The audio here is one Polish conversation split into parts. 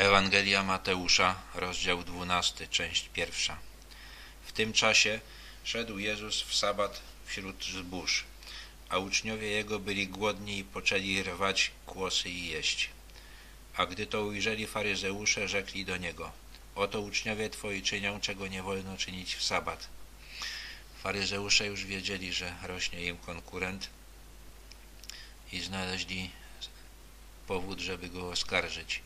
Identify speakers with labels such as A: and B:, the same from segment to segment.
A: Ewangelia Mateusza, rozdział 12, część pierwsza. W tym czasie szedł Jezus w sabat wśród zbóż, a uczniowie Jego byli głodni i poczęli rwać kłosy i jeść. A gdy to ujrzeli faryzeusze, rzekli do Niego, oto uczniowie Twoi czynią, czego nie wolno czynić w sabat. Faryzeusze już wiedzieli, że rośnie im konkurent i znaleźli powód, żeby go oskarżyć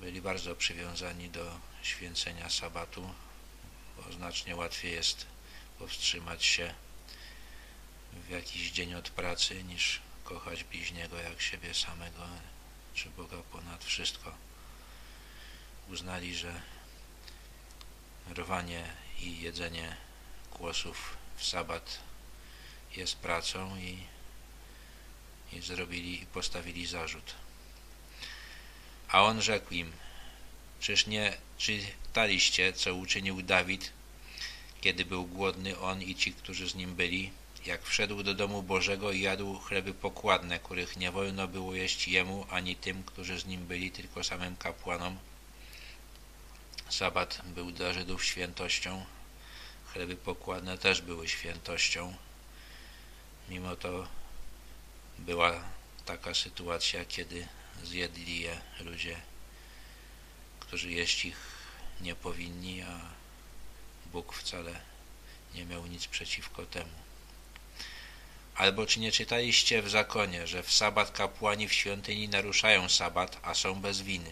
A: byli bardzo przywiązani do święcenia sabatu, bo znacznie łatwiej jest powstrzymać się w jakiś dzień od pracy niż kochać bliźniego jak siebie samego czy Boga ponad wszystko. Uznali, że rwanie i jedzenie głosów w sabat jest pracą i, i zrobili i postawili zarzut. A on rzekł im, czyż nie czytaliście, co uczynił Dawid, kiedy był głodny on i ci, którzy z nim byli, jak wszedł do domu Bożego i jadł chleby pokładne, których nie wolno było jeść jemu, ani tym, którzy z nim byli, tylko samym kapłanom. Sabat był dla Żydów świętością, chleby pokładne też były świętością. Mimo to była taka sytuacja, kiedy zjedli je ludzie, którzy jeść ich nie powinni, a Bóg wcale nie miał nic przeciwko temu. Albo czy nie czytaliście w zakonie, że w sabat kapłani w świątyni naruszają sabat, a są bez winy?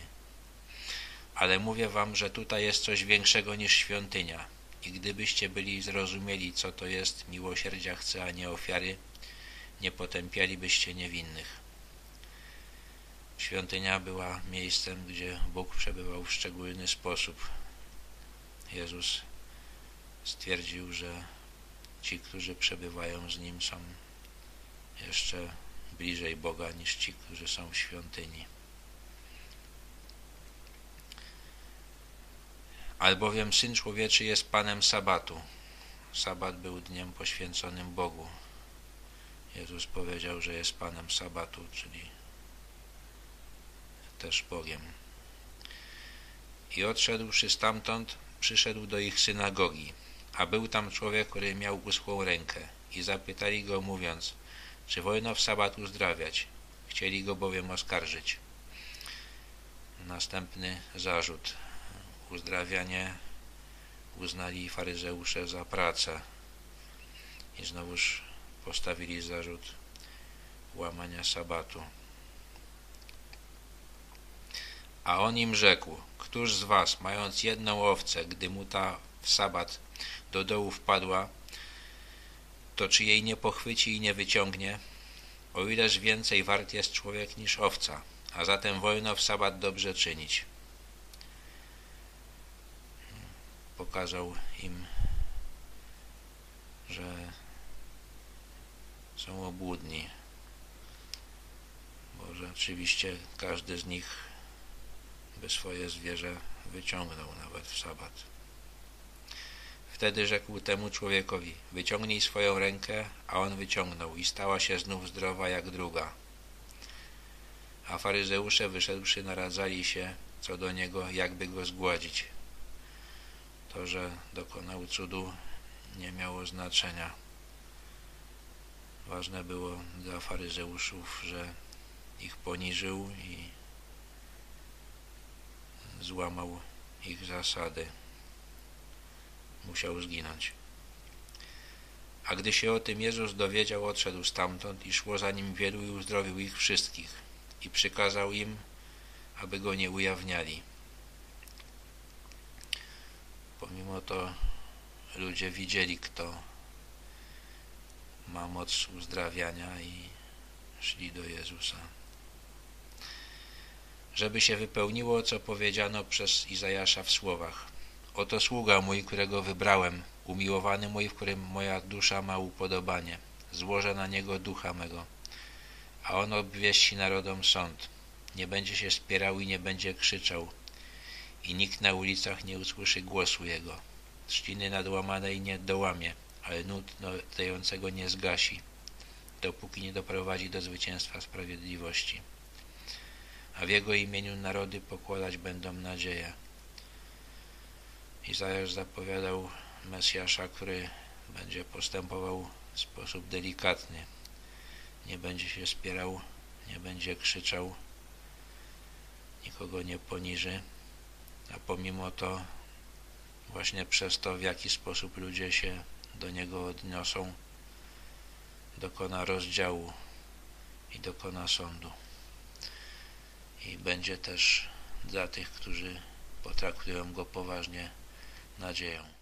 A: Ale mówię wam, że tutaj jest coś większego niż świątynia. I gdybyście byli zrozumieli, co to jest miłosierdzia chce, a nie ofiary, nie potępialibyście niewinnych. Świątynia była miejscem, gdzie Bóg przebywał w szczególny sposób. Jezus stwierdził, że ci, którzy przebywają z Nim są jeszcze bliżej Boga niż ci, którzy są w świątyni. Albowiem Syn Człowieczy jest Panem Sabatu. Sabat był dniem poświęconym Bogu. Jezus powiedział, że jest Panem Sabatu, czyli też Bogiem. I odszedłszy stamtąd, przyszedł do ich synagogi, a był tam człowiek, który miał uschłą rękę i zapytali go mówiąc, czy wolno w sabat uzdrawiać. Chcieli go bowiem oskarżyć. Następny zarzut. Uzdrawianie uznali faryzeusze za pracę i znowuż postawili zarzut łamania sabatu. A on im rzekł, któż z was, mając jedną owcę, gdy mu ta w sabat do dołu wpadła, to czy jej nie pochwyci i nie wyciągnie? O ileż więcej wart jest człowiek niż owca, a zatem wolno w sabat dobrze czynić. Pokazał im, że są obłudni, bo rzeczywiście każdy z nich by swoje zwierzę wyciągnął nawet w sabat. Wtedy rzekł temu człowiekowi, wyciągnij swoją rękę, a on wyciągnął i stała się znów zdrowa jak druga. A faryzeusze wyszedłszy naradzali się co do niego, jakby go zgładzić. To, że dokonał cudu nie miało znaczenia. Ważne było dla faryzeuszów, że ich poniżył i złamał ich zasady. Musiał zginąć. A gdy się o tym Jezus dowiedział, odszedł stamtąd i szło za nim wielu i uzdrowił ich wszystkich i przykazał im, aby go nie ujawniali. Pomimo to ludzie widzieli, kto ma moc uzdrawiania i szli do Jezusa żeby się wypełniło, co powiedziano przez Izajasza w słowach. Oto sługa mój, którego wybrałem, umiłowany mój, w którym moja dusza ma upodobanie. Złożę na niego ducha mego. A on obwieści narodom sąd. Nie będzie się spierał i nie będzie krzyczał. I nikt na ulicach nie usłyszy głosu jego. Trzciny nadłamanej nie dołamie, ale nut dającego nie zgasi, dopóki nie doprowadzi do zwycięstwa sprawiedliwości a w Jego imieniu narody pokładać będą nadzieję. Izajasz zapowiadał Mesjasza, który będzie postępował w sposób delikatny. Nie będzie się spierał, nie będzie krzyczał, nikogo nie poniży, a pomimo to właśnie przez to, w jaki sposób ludzie się do niego odniosą, dokona rozdziału i dokona sądu. I będzie też dla tych, którzy potraktują go poważnie, nadzieją.